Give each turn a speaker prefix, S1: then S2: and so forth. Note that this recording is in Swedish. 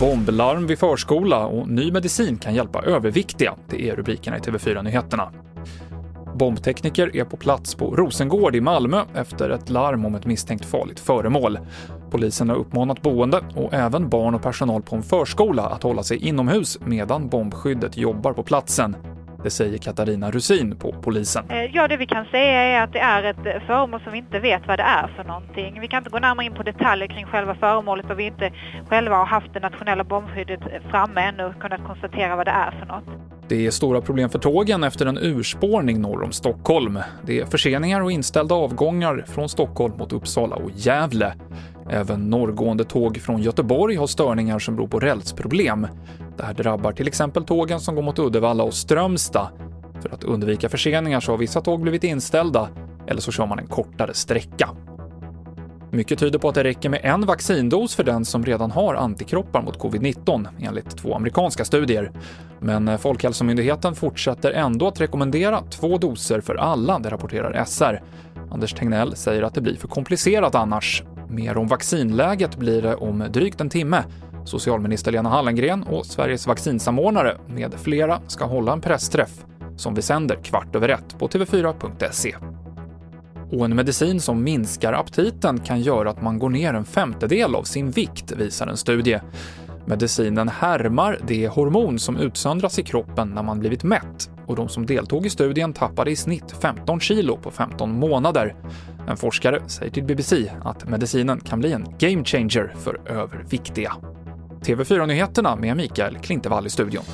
S1: Bomblarm vid förskola och ny medicin kan hjälpa överviktiga. Det är rubrikerna i TV4-nyheterna. Bombtekniker är på plats på Rosengård i Malmö efter ett larm om ett misstänkt farligt föremål. Polisen har uppmanat boende och även barn och personal på en förskola att hålla sig inomhus medan bombskyddet jobbar på platsen. Det säger Katarina Rusin på polisen.
S2: Eh, ja, det vi kan säga är att det är ett föremål som vi inte vet vad det är för någonting. Vi kan inte gå närmare in på detaljer kring själva föremålet och vi inte själva har haft det nationella bombskyddet framme ännu och kunnat konstatera vad det är för något.
S1: Det är stora problem för tågen efter en urspårning norr om Stockholm. Det är förseningar och inställda avgångar från Stockholm mot Uppsala och Gävle. Även norrgående tåg från Göteborg har störningar som beror på rälsproblem. Det här drabbar till exempel tågen som går mot Uddevalla och Strömstad. För att undvika förseningar så har vissa tåg blivit inställda, eller så kör man en kortare sträcka. Mycket tyder på att det räcker med en vaccindos för den som redan har antikroppar mot covid-19, enligt två amerikanska studier. Men Folkhälsomyndigheten fortsätter ändå att rekommendera två doser för alla, det rapporterar SR. Anders Tegnell säger att det blir för komplicerat annars. Mer om vaccinläget blir det om drygt en timme. Socialminister Lena Hallengren och Sveriges vaccinsamordnare med flera ska hålla en pressträff som vi sänder kvart över ett på tv4.se. Och en medicin som minskar aptiten kan göra att man går ner en femtedel av sin vikt, visar en studie. Medicinen härmar det hormon som utsöndras i kroppen när man blivit mätt och de som deltog i studien tappade i snitt 15 kilo på 15 månader. En forskare säger till BBC att medicinen kan bli en game changer för överviktiga. TV4-nyheterna med Mikael Klintevall i studion.